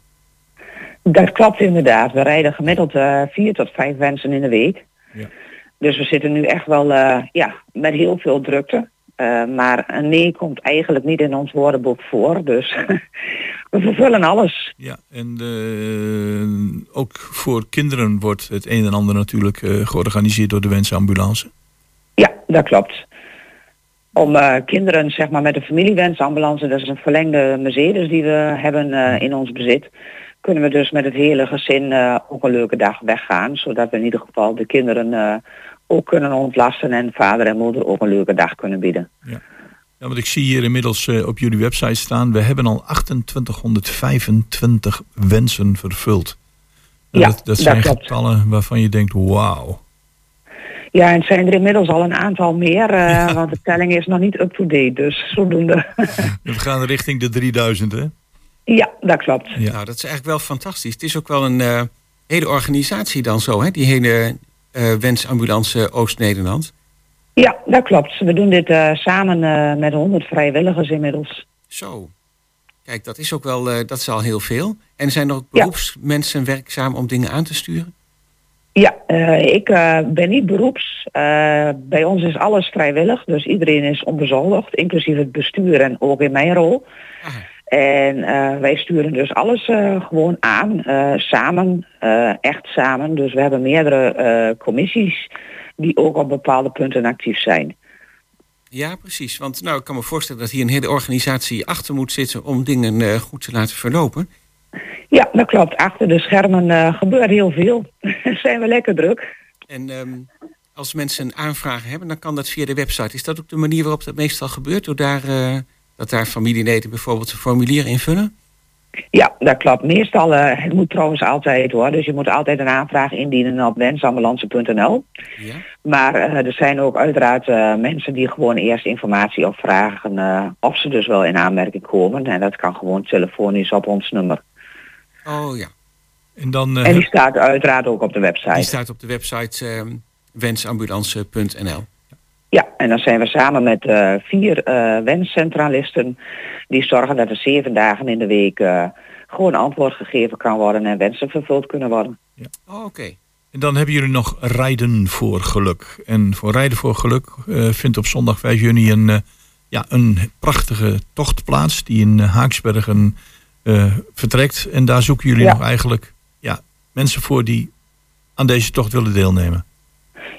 Dat klopt inderdaad. We rijden gemiddeld vier tot vijf wensen in de week. Ja. Dus we zitten nu echt wel eh, ja, met heel veel drukte. Eh, maar een nee komt eigenlijk niet in ons woordenboek voor. Dus we vervullen alles. Ja, en eh, ook voor kinderen wordt het een en ander natuurlijk georganiseerd door de wensambulance. Ja, dat klopt. Om kinderen zeg maar, met de familiewensambulance, dat is een verlengde Mercedes die we hebben in ons bezit, kunnen we dus met het hele gezin eh, ook een leuke dag weggaan. Zodat we in ieder geval de kinderen eh, ook kunnen ontlasten en vader en moeder ook een leuke dag kunnen bieden. Ja, want ik zie hier inmiddels eh, op jullie website staan, we hebben al 2825 wensen vervuld. En Ja, dat, dat zijn getallen waarvan je denkt, wauw. Ja, en het zijn er inmiddels al een aantal meer, want de telling is nog niet up-to-date, dus zodoende. We gaan richting de 3000, hè? Ja, dat klopt. Ja. Nou, dat is eigenlijk wel fantastisch. Het is ook wel een eh, hele organisatie dan zo, hè? Die hele eh, wensambulance Oost-Nederland. Ja, dat klopt. We doen dit eh, samen eh, met 100 vrijwilligers inmiddels. Zo. Kijk, dat is ook wel, eh, dat is al heel veel. En zijn er ook Ja. beroepsmensen werkzaam om dingen aan te sturen? Ja, eh, ik eh, ben niet beroeps. Eh, bij ons is alles vrijwillig, dus iedereen is onbezoldigd, inclusief het bestuur en ook in mijn rol. Ah, En eh, wij sturen dus alles eh, gewoon aan, eh, samen, echt samen. Dus we hebben meerdere commissies die ook op bepaalde punten actief zijn. ja, precies. Want nou, ik kan me voorstellen dat hier een hele organisatie achter moet zitten om dingen goed te laten verlopen. Ja, dat klopt. Achter de schermen gebeurt heel veel. zijn we lekker druk. En ehm, als mensen een aanvraag hebben, dan kan dat via de website. Is dat ook de manier waarop dat meestal gebeurt? Door daar, dat daar familieleden bijvoorbeeld een formulier invullen? Ja, dat klopt. Meestal, eh, het moet trouwens altijd hoor. Dus je moet altijd een aanvraag indienen op wensambulance.nl. Ja. Maar eh, er zijn ook uiteraard eh, mensen die gewoon eerst informatie opvragen eh, of ze dus wel in aanmerking komen. En dat kan gewoon telefonisch op ons nummer. Oh ja. En dan eh, En die staat uiteraard ook op de Die website. staat op de website ehm, wensambulance.nl. Ja, en dan zijn we samen met eh, vier eh, wenscentralisten die zorgen dat er zeven dagen in de week eh, gewoon antwoord gegeven kan worden en wensen vervuld kunnen worden. Oh, oké. En dan hebben jullie nog Rijden voor Geluk. En voor Rijden voor Geluk vindt op zondag 5 juni een, ja, een prachtige tocht plaats die in Haaksbergen vertrekt. En daar zoeken jullie Ja. nog eigenlijk ja, mensen voor die aan deze tocht willen deelnemen.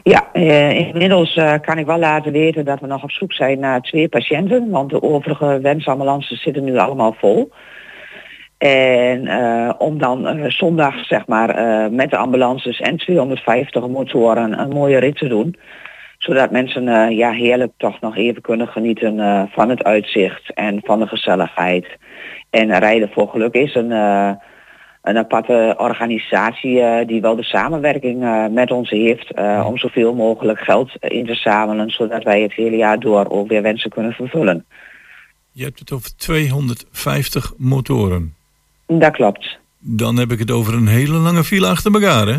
Ja, eh, inmiddels eh, kan ik wel laten weten dat we nog op zoek zijn naar twee patiënten, want de overige wensambulances zitten nu allemaal vol. En eh, om dan zondag zeg maar met de ambulances en 250 motoren een mooie rit te doen. Zodat mensen eh, ja, heerlijk toch nog even kunnen genieten van het uitzicht en van de gezelligheid. En Rijden voor Geluk is een, een aparte organisatie eh, die wel de samenwerking eh, met ons heeft eh, om zoveel mogelijk geld in te zamelen, zodat wij het hele jaar door ook weer wensen kunnen vervullen. Je hebt het over 250 motoren. Dat klopt. Dan heb ik het over een hele lange file achter elkaar, hè?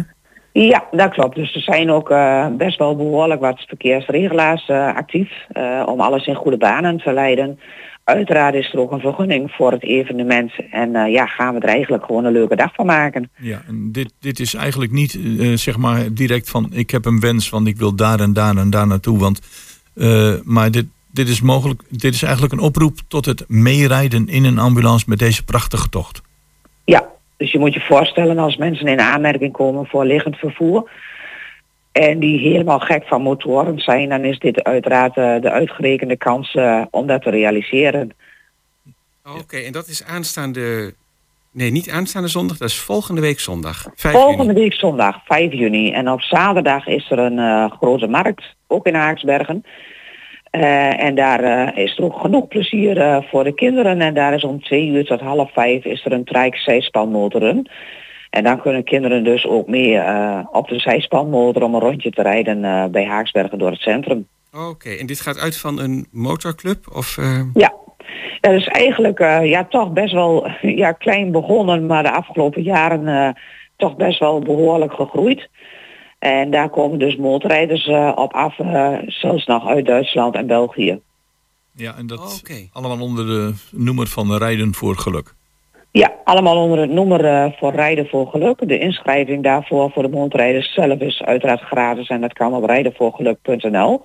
Ja, dat klopt. Dus er zijn ook best wel behoorlijk wat verkeersregelaars actief om alles in goede banen te leiden. Uiteraard is er ook een vergunning voor het evenement en eh, ja, gaan we er eigenlijk gewoon een leuke dag van maken. Ja, en dit, dit is eigenlijk niet eh, zeg maar direct van ik heb een wens, want ik wil daar en daar en daar naartoe. Want, eh, maar dit, dit is mogelijk, dit is eigenlijk een oproep tot het meerijden in een ambulance met deze prachtige tocht. Ja, dus je moet je voorstellen als mensen in aanmerking komen voor liggend vervoer en die helemaal gek van motoren zijn, dan is dit uiteraard eh, de uitgerekende kans eh, om dat te realiseren. Oké, en dat is aanstaande... Nee, niet aanstaande zondag, dat is volgende week zondag. 5 Volgende week zondag, 5 juni. En op zaterdag is er een eh, grote markt, ook in Haaksbergen. En daar is er ook genoeg plezier voor de kinderen. En daar is om twee uur tot half vijf is er een trijk zijspanmotoren. En dan kunnen kinderen dus ook mee eh, op de zijspanmotor om een rondje te rijden eh, bij Haaksbergen door het centrum. Oké, en dit gaat uit van een motorclub? Of, eh, Ja, dat is eigenlijk eh, ja, toch best wel ja, klein begonnen, maar de afgelopen jaren eh, toch best wel behoorlijk gegroeid. En daar komen dus motorrijders eh, op af, eh, zelfs nog uit Duitsland en België. Ja, en dat allemaal onder de noemer van Rijden voor Geluk. Ja, allemaal onder het noemer eh, voor Rijden voor Geluk. De inschrijving daarvoor voor de motorrijders zelf is uiteraard gratis en dat kan op rijdenvoorgeluk.nl.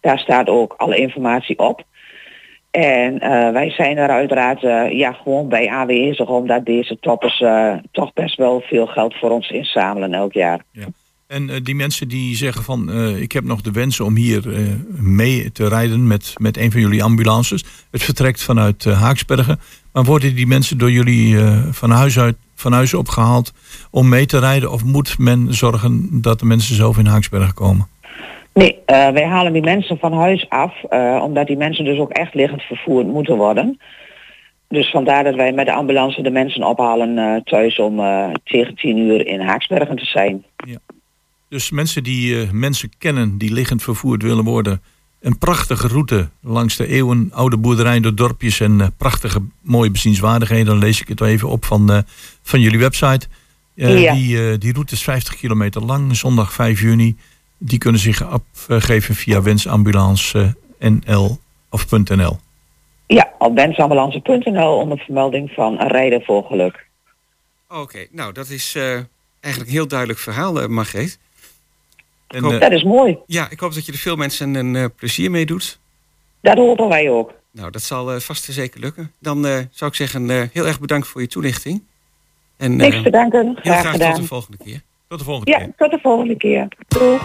Daar staat ook alle informatie op. En eh, wij zijn er uiteraard eh, ja, gewoon bij aanwezig omdat deze toppers toch best wel veel geld voor ons inzamelen elk jaar. En eh, die mensen die zeggen van eh, ik heb nog de wens om hier eh, mee te rijden met, met een van jullie ambulances. Het vertrekt vanuit Haaksbergen. Maar worden die mensen door jullie van, huis uit, van huis opgehaald om mee te rijden? Of moet men zorgen dat de mensen zelf in Haaksbergen komen? Nee, wij halen die mensen van huis af, omdat die mensen dus ook echt liggend vervoerd moeten worden. Dus vandaar dat wij met de ambulance de mensen ophalen thuis om tegen tien uur in Haaksbergen te zijn. Dus mensen die eh, mensen kennen die liggend vervoerd willen worden. Een prachtige route langs de eeuwen, oude boerderijen door dorpjes en eh, prachtige mooie bezienswaardigheden. Dan lees ik het wel even op van, eh, van jullie website. Eh, Ja. die, die route is 50 kilometer lang, zondag 5 juni. Die kunnen zich afgeven via wensambulance eh, NL of .nl. Ja, op wensambulance.nl onder vermelding van Rijden voor Geluk. Oké, nou dat is eh, eigenlijk een heel duidelijk verhaal, Margreet. En, hoop- eh, Dat is mooi. Ja, ik hoop dat je er veel mensen een eh, plezier mee doet. Dat hopen wij ook. Nou, dat zal eh, vast en zeker lukken. Dan eh, zou ik zeggen, eh, heel erg bedankt voor je toelichting. En, Niks eh, te danken. Heel Graag graag gedaan. tot de volgende keer. Tot de volgende Ja, tot de volgende keer. Doeg.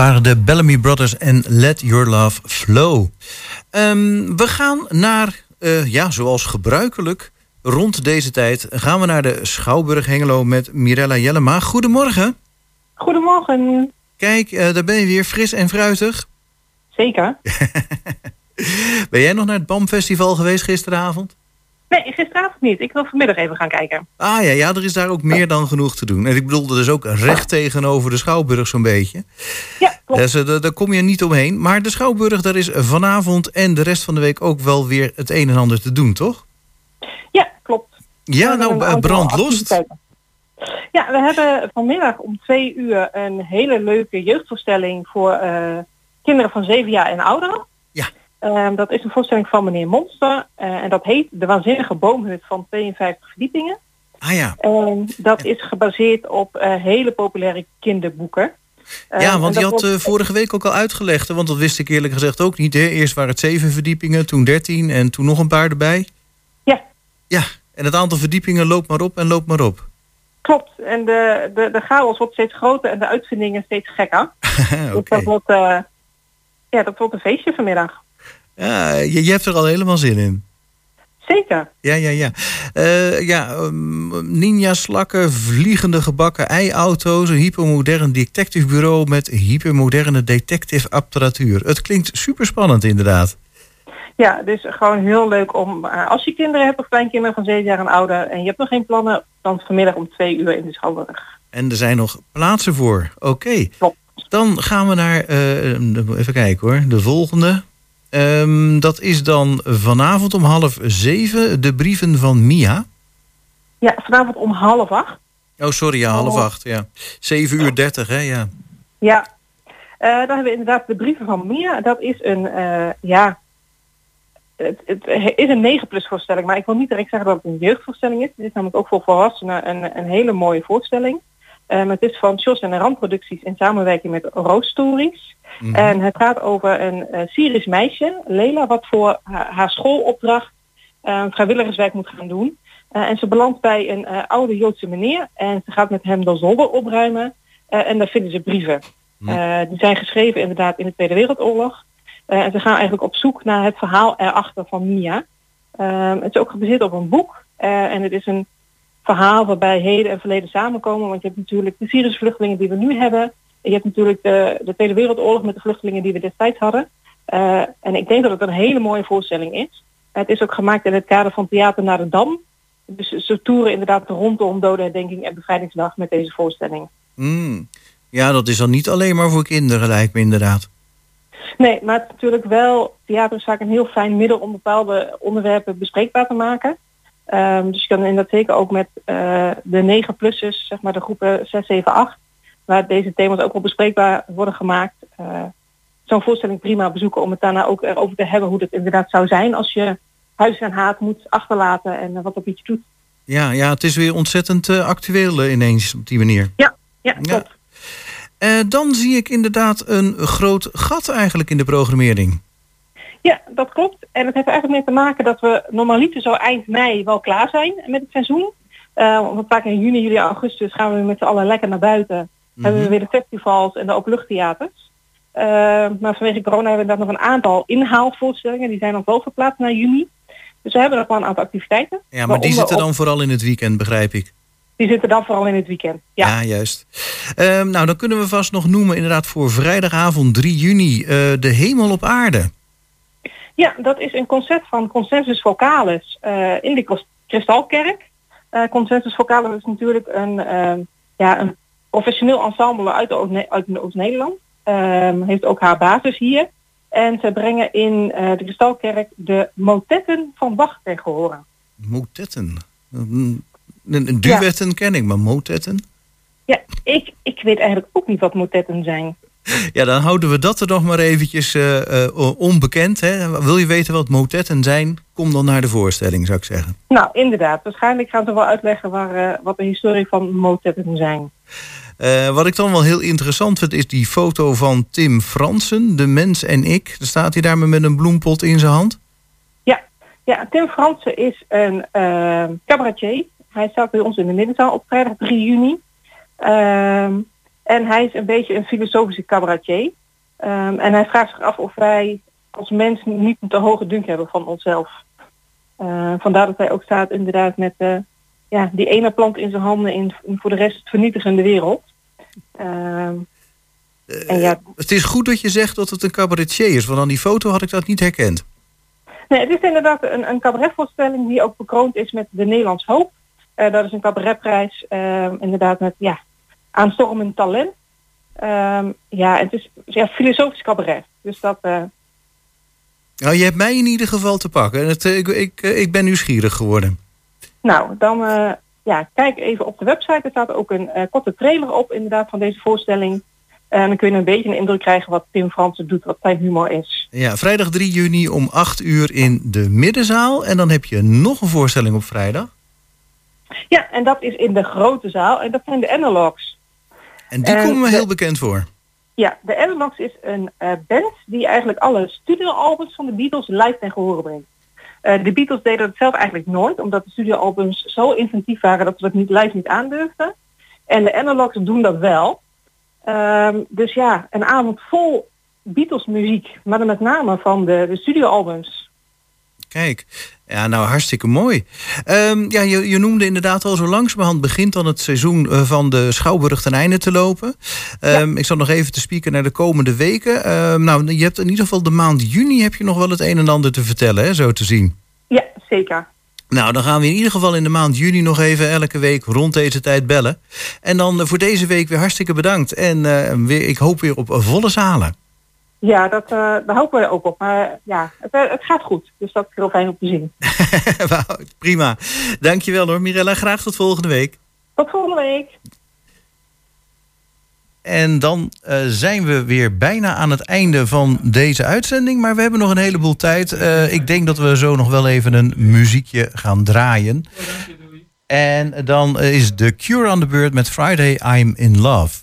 Waren de Bellamy Brothers en Let Your Love Flow. Ehm, we gaan naar, eh, ja, zoals gebruikelijk, rond deze tijd gaan we naar de Schouwburg Hengelo met Mirella Jellema. Goedemorgen. Goedemorgen. Kijk, eh, daar ben je weer fris en fruitig. Zeker. Ben jij nog naar het BAM Festival geweest gisteravond? Nee, gisteravond niet. Ik wil vanmiddag even gaan kijken. Ah ja, ja, er is daar ook meer dan genoeg te doen. En ik bedoel, dus ook recht tegenover de Schouwburg zo'n beetje. Ja, klopt. Dus, eh, daar, kom je niet omheen. Maar de Schouwburg, daar is vanavond en de rest van de week ook wel weer het een en ander te doen, toch? Ja, klopt. Ja, nou, een aantal brand los. activiteiten. Ja, we hebben vanmiddag om twee uur een hele leuke jeugdvoorstelling voor eh, kinderen van zeven jaar en ouder. Ja. Ehm, dat is een voorstelling van meneer Monster. eh, en dat heet De Waanzinnige Boomhut van 52 verdiepingen. Ah ja. En dat is gebaseerd op eh, hele populaire kinderboeken. Ja, en want je had wordt- eh, vorige week ook al uitgelegd. hè, Want dat wist ik eerlijk gezegd ook niet. Hè? Eerst waren het zeven verdiepingen, toen dertien en toen nog een paar erbij. Ja. Ja, en het aantal verdiepingen loopt maar op en loopt maar op. Klopt. En de, de, de chaos wordt steeds groter en de uitvindingen steeds gekker. Dus Oké. dat wordt, ja, dat wordt een feestje vanmiddag. Ja, je, je hebt er al helemaal zin in. Zeker. Ja, ja, ja. Eh, ja, ehm, ninja-slakken, vliegende gebakken ei-auto's... een hypermodern detectivebureau met hypermoderne detective-apparatuur. Het klinkt superspannend inderdaad. Ja, dus gewoon heel leuk om, eh, als je kinderen hebt of kleinkinderen van 7 jaar en ouder en je hebt nog geen plannen, dan vanmiddag om twee uur in de Schouwburg. En er zijn nog plaatsen voor. Oké. Dan gaan we naar, eh, even kijken hoor, de volgende. Ehm, dat is dan vanavond om half zeven de brieven van Mia. Ja, vanavond om half acht. Oh, sorry, ja, half Oh. acht. Ja. Zeven uur dertig, hè, ja. Ja, Eh dan hebben we inderdaad de brieven van Mia. Dat is een, eh, ja, het, het is een 9 plus voorstelling, maar ik wil niet direct zeggen dat het een jeugdvoorstelling is. Het is namelijk ook voor volwassenen een, een hele mooie voorstelling. Eh, het is van Jos en de Randproducties in samenwerking met Roos Stories. En het gaat over een eh, Syrisch meisje, Lela, wat voor haar, haar schoolopdracht eh, vrijwilligerswerk moet gaan doen. Eh, en ze belandt bij een oude Joodse meneer en ze gaat met hem de zolder opruimen. En daar vinden ze brieven. Eh, die zijn geschreven inderdaad in de Tweede Wereldoorlog. En ze gaan eigenlijk op zoek naar het verhaal erachter van Mia. Ehm, het is ook gebaseerd op een boek. en het is een verhaal waarbij heden en verleden samenkomen. Want je hebt natuurlijk de Syrische vluchtelingen die we nu hebben. Je hebt natuurlijk de, de Tweede Wereldoorlog met de vluchtelingen die we destijds hadden. Eh, en ik denk dat het een hele mooie voorstelling is. het is ook gemaakt in het kader van Theater naar de Dam. Dus ze toeren inderdaad rondom dodenherdenking en bevrijdingsdag met deze voorstelling. Mm. Ja, dat is dan niet alleen maar voor kinderen, lijkt me inderdaad. Nee, maar het is natuurlijk wel, theater is vaak een heel fijn middel om bepaalde onderwerpen bespreekbaar te maken. Ehm, dus je kan inderdaad zeker ook met eh, de 9-plussers, zeg maar de groepen 6, 7, 8, waar deze thema's ook wel bespreekbaar worden gemaakt, eh, zo'n voorstelling prima bezoeken om het daarna ook erover te hebben hoe het inderdaad zou zijn als je huis en haat moet achterlaten en eh, wat dat met je doet. Ja, ja het is weer ontzettend eh, actueel ineens op die manier. Ja, ja, klopt. Dan zie ik inderdaad een groot gat eigenlijk in de programmering. Ja, dat klopt. En het heeft eigenlijk mee te maken dat we normaliter zo eind mei wel klaar zijn met het seizoen. Eh, want vaak in juni, juli, augustus gaan we met z'n allen lekker naar buiten. Hebben we weer de festivals en de openluchttheaters. Eh, maar vanwege corona hebben we inderdaad nog een aantal inhaalvoorstellingen. Die zijn dan wel verplaatst naar juni. Dus we hebben nog wel een aantal activiteiten. Ja, maar die zitten dan vooral in het weekend, begrijp ik. Die zitten dan vooral in het weekend. Ja, Ja, juist. Ehm, nou, dan kunnen we vast nog noemen inderdaad voor vrijdagavond 3 juni... eh, De Hemel op Aarde. Ja, dat is een concert van Consensus Vocalis eh, in de Kristalkerk. Eh, Consensus Vocalis is natuurlijk een, eh, ja, een professioneel ensemble uit, uit Oost-Nederland. Ehm, heeft ook haar basis hier. En ze brengen in eh, de Kristalkerk de motetten van Bach ten gehore. Motetten. Een, een duetten ken ik, maar motetten? Ja, ik, ik weet eigenlijk ook niet wat motetten zijn. Ja, dan houden we dat er nog maar eventjes eh, eh, onbekend. Hè. Wil je weten wat motetten zijn? Kom dan naar de voorstelling, zou ik zeggen. Nou, inderdaad. Waarschijnlijk gaan ze wel uitleggen waar, wat de historie van motetten zijn. Eh, wat ik dan wel heel interessant vind, is die foto van Tim Fransen, De Mens en Ik. Dan staat hij daar met een bloempot in zijn hand. Ja, ja Tim Fransen is een eh, cabaretier. Hij staat bij ons in de middenzaal op vrijdag 3 juni. Ehm, en hij is een beetje een filosofische cabaretier. Ehm, en hij vraagt zich af of wij als mens niet een te hoge dunk hebben van onszelf. Eh, vandaar dat hij ook staat inderdaad met eh, ja, die ene plant in zijn handen in, voor de rest het vernietigende wereld. Ehm, en ja, Het is goed dat je zegt dat het een cabaretier is, want aan die foto had ik dat niet herkend. Nee, het is inderdaad een, een cabaretvoorstelling die ook bekroond is met de Nederlands Hoop. Eh, dat is een cabaretprijs, eh, inderdaad met ja, aanstormend talent. Ehm, ja, het is ja, filosofisch cabaret. Dus dat, eh, Nou, je hebt mij in ieder geval te pakken. En Het, eh, ik, ik, eh, ik ben nieuwsgierig geworden. Nou, dan eh, ja, kijk even op de website. Er staat ook een eh, korte trailer op inderdaad van deze voorstelling. En dan kun je een beetje een indruk krijgen wat Tim Fransen doet, wat zijn humor is. Ja, vrijdag 3 juni om 8 uur in de middenzaal. En dan heb je nog een voorstelling op vrijdag. Ja, en dat is in de grote zaal. En dat zijn de Analogs. En die En komen me de- heel bekend voor. Ja, de Analogs is een eh, band die eigenlijk alle studioalbums van de Beatles live ten gehore brengt. Eh, de Beatles deden dat zelf eigenlijk nooit, omdat de studioalbums zo inventief waren dat ze dat niet live niet aandurfden. En de Analogs doen dat wel. Ehm, dus ja, een avond vol Beatles muziek, maar dan met name van de, de studioalbums. Kijk, ja, nou hartstikke mooi. Ehm, ja, je, je noemde inderdaad al zo langzamerhand begint dan het seizoen eh, van de Schouwburg ten einde te lopen. Ehm, Ik zal nog even te spieken naar de komende weken. Ehm, nou, je hebt in ieder geval de maand juni heb je nog wel het een en ander te vertellen, hè, zo te zien. Ja, zeker. Nou, dan gaan we in ieder geval in de maand juni nog even elke week rond deze tijd bellen. En dan eh, voor deze week weer hartstikke bedankt. En eh, weer, ik hoop weer op volle zalen. Ja, dat, eh, daar hopen we ook op. Maar ja, het, eh, het gaat goed. Dus dat is heel fijn om te zien. Prima. Dankjewel hoor, Mirella. Graag tot volgende week. Tot volgende week. En dan eh, zijn we weer bijna aan het einde van deze uitzending. Maar we hebben nog een heleboel tijd. Ik denk dat we zo nog wel even een muziekje gaan draaien. En dan is The Cure aan de beurt met Friday I'm in Love.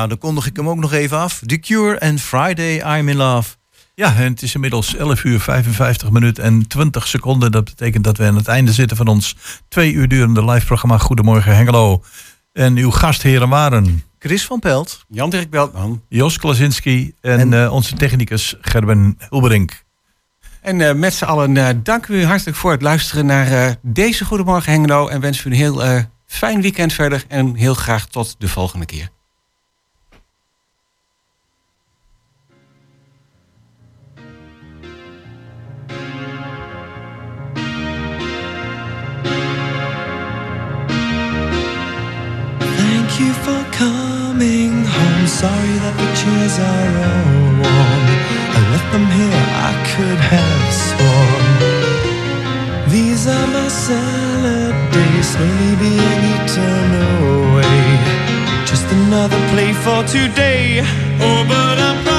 Nou, dan kondig ik hem ook nog even af. The Cure en Friday I'm in Love. Ja, en het is inmiddels 11 uur 55 minuten en 20 seconden. Dat betekent dat we aan het einde zitten van ons twee uur durende live programma Goedemorgen Hengelo. En uw gastheren waren Chris van Pelt. Jan-Dirk Beltman. Jos Klasinski en, eh, onze technicus Gerben Hilberink. En eh, met z'n allen eh, dank u hartelijk voor het luisteren naar eh, deze Goedemorgen Hengelo. En wens u een heel eh, fijn weekend verder. En heel graag tot de volgende keer. That the chairs are all warm. I left them here, I could have sworn. These are my salad days, slowly being eaten away. Just another play for today. Oh, but I'm